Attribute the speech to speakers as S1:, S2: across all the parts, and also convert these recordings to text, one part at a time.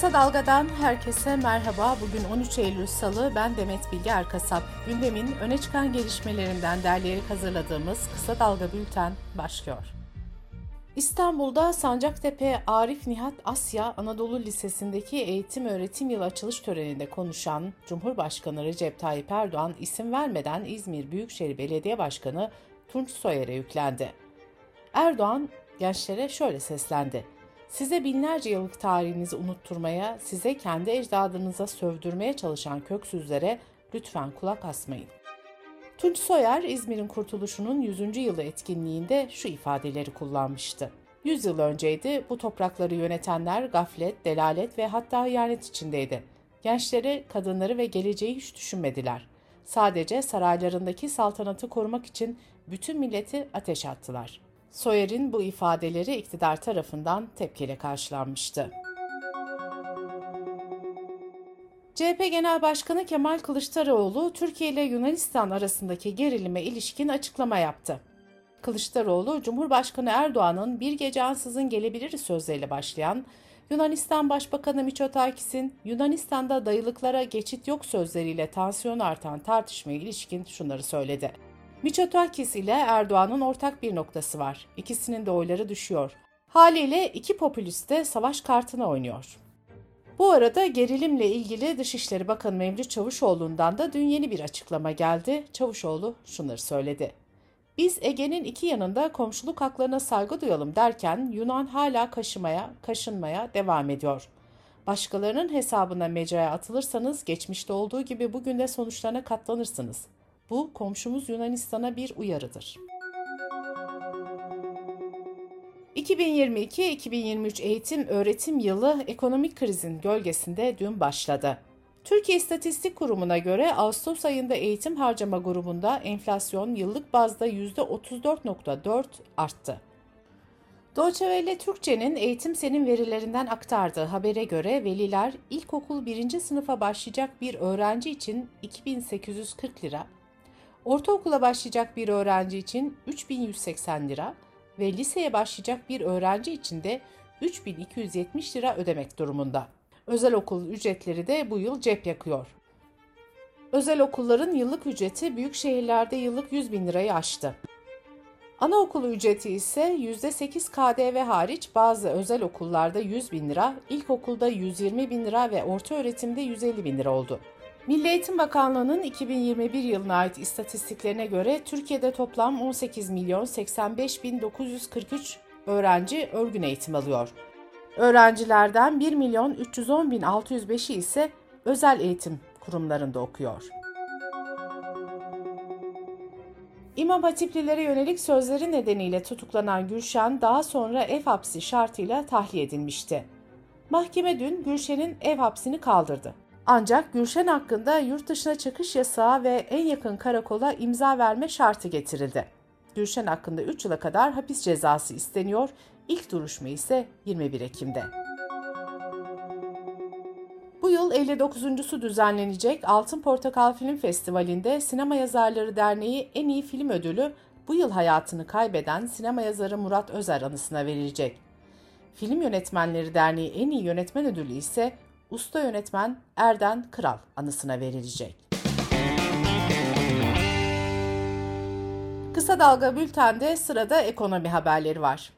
S1: Kısa Dalga'dan herkese merhaba. Bugün 13 Eylül Salı. Ben Demet Bilge Erkasap. Gündemin öne çıkan gelişmelerinden derleyerek hazırladığımız Kısa Dalga Bülten başlıyor. İstanbul'da Sancaktepe Arif Nihat Asya Anadolu Lisesi'ndeki eğitim öğretim yılı açılış töreninde konuşan Cumhurbaşkanı Recep Tayyip Erdoğan isim vermeden İzmir Büyükşehir Belediye Başkanı Tunç Soyer'e yüklendi. Erdoğan gençlere şöyle seslendi. Size binlerce yıllık tarihinizi unutturmaya, size kendi ecdadınıza sövdürmeye çalışan köksüzlere lütfen kulak asmayın. Tunç Soyer, İzmir'in kurtuluşunun 100. yılı etkinliğinde şu ifadeleri kullanmıştı. 100 yıl önceydi bu toprakları yönetenler gaflet, delalet ve hatta ihanet içindeydi. Gençleri, kadınları ve geleceği hiç düşünmediler. Sadece saraylarındaki saltanatı korumak için bütün milleti ateş attılar.'' Soyer'in bu ifadeleri iktidar tarafından tepkiyle karşılanmıştı. CHP Genel Başkanı Kemal Kılıçdaroğlu, Türkiye ile Yunanistan arasındaki gerilime ilişkin açıklama yaptı. Kılıçdaroğlu, Cumhurbaşkanı Erdoğan'ın bir gece ansızın gelebilir sözleriyle başlayan, Yunanistan Başbakanı Miçotakis'in Yunanistan'da dayılıklara geçit yok sözleriyle tansiyon artan tartışmaya ilişkin şunları söyledi. Miçotakis ile Erdoğan'ın ortak bir noktası var. İkisinin de oyları düşüyor. Haliyle iki popülist de savaş kartını oynuyor. Bu arada gerilimle ilgili Dışişleri Bakanı Mevlüt Çavuşoğlu'ndan da dün yeni bir açıklama geldi. Çavuşoğlu şunları söyledi. Biz Ege'nin iki yanında komşuluk haklarına saygı duyalım derken Yunan hala kaşımaya, kaşınmaya devam ediyor. Başkalarının hesabına mecraya atılırsanız geçmişte olduğu gibi bugün de sonuçlarına katlanırsınız.'' Bu komşumuz Yunanistan'a bir uyarıdır. 2022-2023 eğitim öğretim yılı ekonomik krizin gölgesinde dün başladı. Türkiye İstatistik Kurumu'na göre Ağustos ayında eğitim harcama grubunda enflasyon yıllık bazda %34.4 arttı. Deutsche Welle Türkçe'nin Eğitim Senin verilerinden aktardığı habere göre veliler ilkokul 1. sınıfa başlayacak bir öğrenci için 2840 lira, Ortaokula başlayacak bir öğrenci için 3180 lira ve liseye başlayacak bir öğrenci için de 3270 lira ödemek durumunda. Özel okul ücretleri de bu yıl cep yakıyor. Özel okulların yıllık ücreti büyük şehirlerde yıllık 100 bin lirayı aştı. Anaokulu ücreti ise %8 KDV hariç bazı özel okullarda 100 bin lira, ilkokulda 120 bin lira ve orta öğretimde 150 bin lira oldu. Milli Eğitim Bakanlığı'nın 2021 yılına ait istatistiklerine göre Türkiye'de toplam 18 milyon 85 bin 943 öğrenci örgün eğitim alıyor. Öğrencilerden 1 milyon 310 bin 605'i ise özel eğitim kurumlarında okuyor. İmam Hatiplilere yönelik sözleri nedeniyle tutuklanan Gülşen daha sonra ev hapsi şartıyla tahliye edilmişti. Mahkeme dün Gülşen'in ev hapsini kaldırdı. Ancak Gülşen hakkında yurt dışına çıkış yasağı ve en yakın karakola imza verme şartı getirildi. Gülşen hakkında 3 yıla kadar hapis cezası isteniyor, ilk duruşma ise 21 Ekim'de. Bu yıl 59.sü düzenlenecek Altın Portakal Film Festivali'nde Sinema Yazarları Derneği en iyi film ödülü bu yıl hayatını kaybeden sinema yazarı Murat Özer anısına verilecek. Film Yönetmenleri Derneği en iyi yönetmen ödülü ise usta yönetmen Erden Kral anısına verilecek. Kısa Dalga Bülten'de sırada ekonomi haberleri var.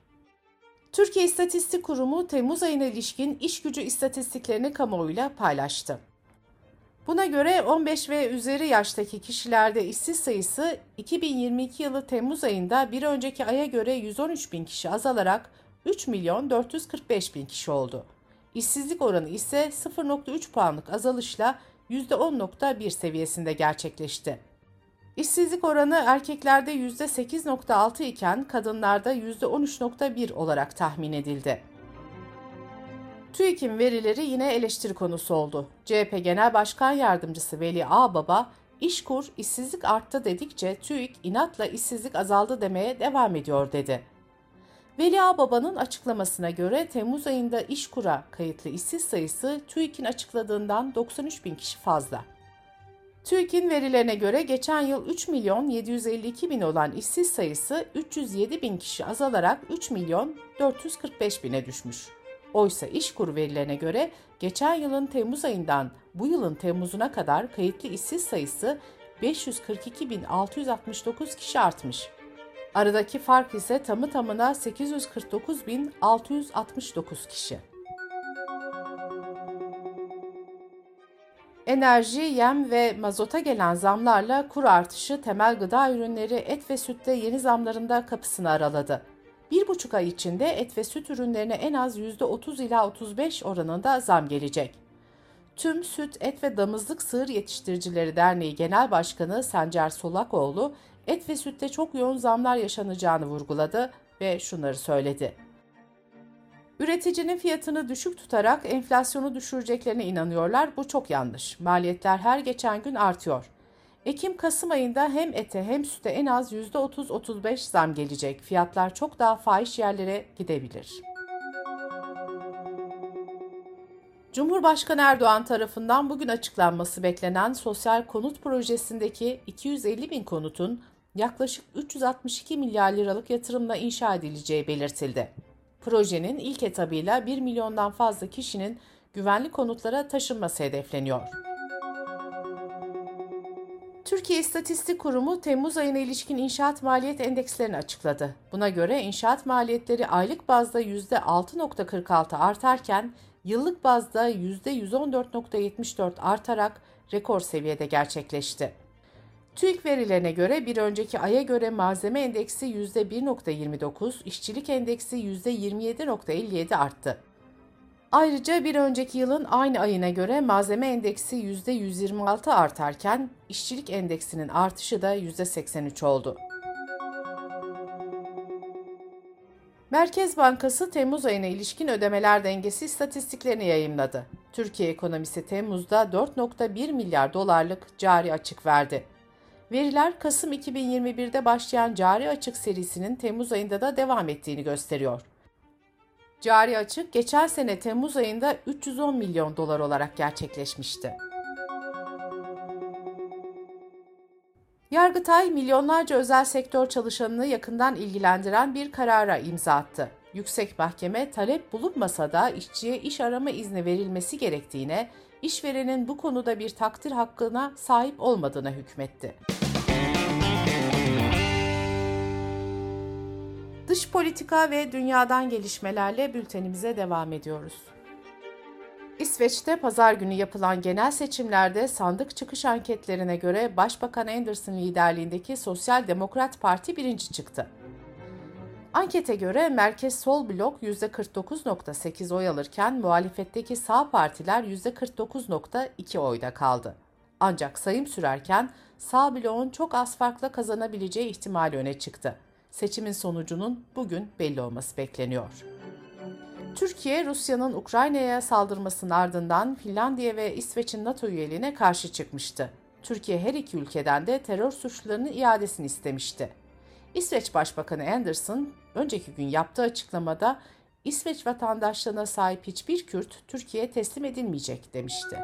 S1: Türkiye İstatistik Kurumu Temmuz ayına ilişkin iş gücü istatistiklerini kamuoyuyla paylaştı. Buna göre 15 ve üzeri yaştaki kişilerde işsiz sayısı 2022 yılı Temmuz ayında bir önceki aya göre 113 bin kişi azalarak 3 milyon 445 bin kişi oldu. İşsizlik oranı ise 0.3 puanlık azalışla %10.1 seviyesinde gerçekleşti. İşsizlik oranı erkeklerde %8.6 iken kadınlarda %13.1 olarak tahmin edildi. TÜİK'in verileri yine eleştiri konusu oldu. CHP Genel Başkan Yardımcısı Veli Ağbaba, İşkur işsizlik arttı dedikçe TÜİK inatla işsizlik azaldı demeye devam ediyor dedi. Veli Ağbaba'nın açıklamasına göre Temmuz ayında İşkur'a kayıtlı işsiz sayısı TÜİK'in açıkladığından 93 bin kişi fazla. TÜİK'in verilerine göre geçen yıl 3 milyon 752 bin olan işsiz sayısı 307 bin kişi azalarak 3 milyon 445 bine düşmüş. Oysa işkur verilerine göre geçen yılın Temmuz ayından bu yılın Temmuz'una kadar kayıtlı işsiz sayısı 542.669 kişi artmış. Aradaki fark ise tamı tamına 849.669 kişi. Enerji, yem ve mazota gelen zamlarla kur artışı temel gıda ürünleri et ve sütte yeni zamlarında kapısını araladı. Bir buçuk ay içinde et ve süt ürünlerine en az %30 ila 35 oranında zam gelecek. Tüm Süt, Et ve Damızlık Sığır Yetiştiricileri Derneği Genel Başkanı Sencer Solakoğlu, et ve sütte çok yoğun zamlar yaşanacağını vurguladı ve şunları söyledi. Üreticinin fiyatını düşük tutarak enflasyonu düşüreceklerine inanıyorlar. Bu çok yanlış. Maliyetler her geçen gün artıyor. Ekim-Kasım ayında hem ete hem süte en az %30-35 zam gelecek. Fiyatlar çok daha fahiş yerlere gidebilir. Cumhurbaşkanı Erdoğan tarafından bugün açıklanması beklenen sosyal konut projesindeki 250 bin konutun yaklaşık 362 milyar liralık yatırımla inşa edileceği belirtildi. Projenin ilk etabıyla 1 milyondan fazla kişinin güvenli konutlara taşınması hedefleniyor. Türkiye İstatistik Kurumu Temmuz ayına ilişkin inşaat maliyet endekslerini açıkladı. Buna göre inşaat maliyetleri aylık bazda %6.46 artarken yıllık bazda %114.74 artarak rekor seviyede gerçekleşti. TÜİK verilerine göre bir önceki aya göre malzeme endeksi %1.29, işçilik endeksi %27.57 arttı. Ayrıca bir önceki yılın aynı ayına göre malzeme endeksi %126 artarken işçilik endeksinin artışı da %83 oldu. Merkez Bankası Temmuz ayına ilişkin ödemeler dengesi istatistiklerini yayımladı. Türkiye ekonomisi Temmuz'da 4.1 milyar dolarlık cari açık verdi. Veriler Kasım 2021'de başlayan cari açık serisinin Temmuz ayında da devam ettiğini gösteriyor. Cari açık geçen sene Temmuz ayında 310 milyon dolar olarak gerçekleşmişti. Yargıtay milyonlarca özel sektör çalışanını yakından ilgilendiren bir karara imza attı. Yüksek Mahkeme talep bulunmasa da işçiye iş arama izni verilmesi gerektiğine, işverenin bu konuda bir takdir hakkına sahip olmadığına hükmetti. Dış politika ve dünyadan gelişmelerle bültenimize devam ediyoruz. İsveç'te pazar günü yapılan genel seçimlerde sandık çıkış anketlerine göre Başbakan Anderson liderliğindeki Sosyal Demokrat Parti birinci çıktı. Ankete göre merkez sol blok %49.8 oy alırken muhalefetteki sağ partiler %49.2 oyda kaldı. Ancak sayım sürerken sağ bloğun çok az farkla kazanabileceği ihtimali öne çıktı. Seçimin sonucunun bugün belli olması bekleniyor. Türkiye, Rusya'nın Ukrayna'ya saldırmasının ardından Finlandiya ve İsveç'in NATO üyeliğine karşı çıkmıştı. Türkiye her iki ülkeden de terör suçlularının iadesini istemişti. İsveç Başbakanı Anderson, önceki gün yaptığı açıklamada İsveç vatandaşlığına sahip hiçbir Kürt Türkiye'ye teslim edilmeyecek demişti.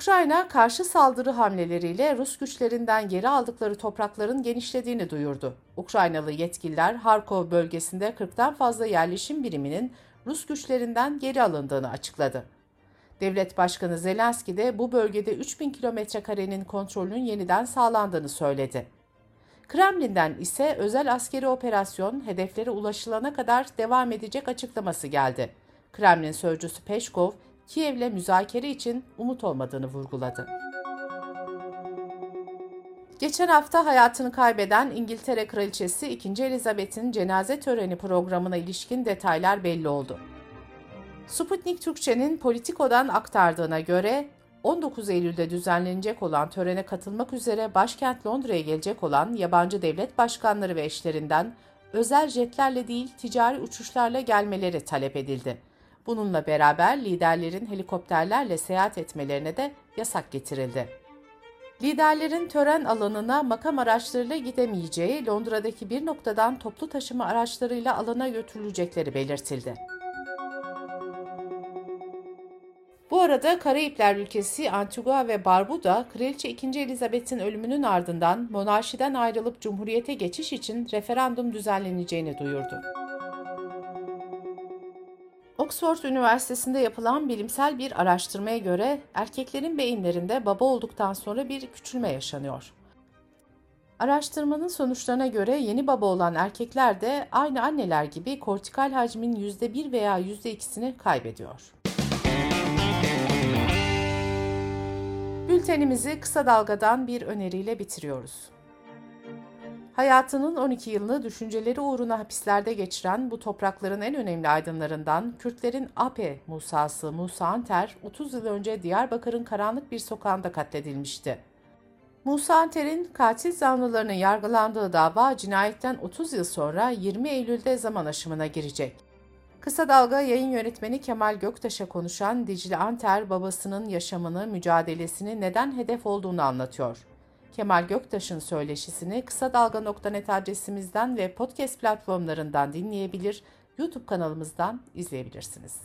S1: Ukrayna karşı saldırı hamleleriyle Rus güçlerinden geri aldıkları toprakların genişlediğini duyurdu. Ukraynalı yetkililer Harkov bölgesinde 40'tan fazla yerleşim biriminin Rus güçlerinden geri alındığını açıkladı. Devlet Başkanı Zelenski de bu bölgede 3000 kilometre karenin kontrolünün yeniden sağlandığını söyledi. Kremlin'den ise özel askeri operasyon hedeflere ulaşılana kadar devam edecek açıklaması geldi. Kremlin sözcüsü Peşkov, Kiev'le müzakere için umut olmadığını vurguladı. Geçen hafta hayatını kaybeden İngiltere Kraliçesi 2. Elizabeth'in cenaze töreni programına ilişkin detaylar belli oldu. Sputnik Türkçe'nin Politiko'dan aktardığına göre 19 Eylül'de düzenlenecek olan törene katılmak üzere başkent Londra'ya gelecek olan yabancı devlet başkanları ve eşlerinden özel jetlerle değil ticari uçuşlarla gelmeleri talep edildi. Bununla beraber liderlerin helikopterlerle seyahat etmelerine de yasak getirildi. Liderlerin tören alanına makam araçlarıyla gidemeyeceği Londra'daki bir noktadan toplu taşıma araçlarıyla alana götürülecekleri belirtildi. Bu arada Karayipler ülkesi Antigua ve Barbuda, Kraliçe 2. Elizabeth'in ölümünün ardından monarşiden ayrılıp cumhuriyete geçiş için referandum düzenleneceğini duyurdu. Oxford Üniversitesi'nde yapılan bilimsel bir araştırmaya göre erkeklerin beyinlerinde baba olduktan sonra bir küçülme yaşanıyor. Araştırmanın sonuçlarına göre yeni baba olan erkekler de aynı anneler gibi kortikal hacmin %1 veya %2'sini kaybediyor. Bültenimizi kısa dalgadan bir öneriyle bitiriyoruz. Hayatının 12 yılını düşünceleri uğruna hapislerde geçiren bu toprakların en önemli aydınlarından Kürtlerin Ape Musa'sı Musa Anter 30 yıl önce Diyarbakır'ın karanlık bir sokağında katledilmişti. Musa Anter'in katil zanlılarının yargılandığı dava cinayetten 30 yıl sonra 20 Eylül'de zaman aşımına girecek. Kısa Dalga yayın yönetmeni Kemal Göktaş'a konuşan Dicle Anter babasının yaşamını, mücadelesini neden hedef olduğunu anlatıyor. Kemal Göktaş'ın söyleşisini kısa dalga.net adresimizden ve podcast platformlarından dinleyebilir, YouTube kanalımızdan izleyebilirsiniz.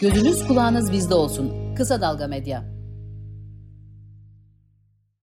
S2: Gözünüz kulağınız bizde olsun. Kısa Dalga Medya.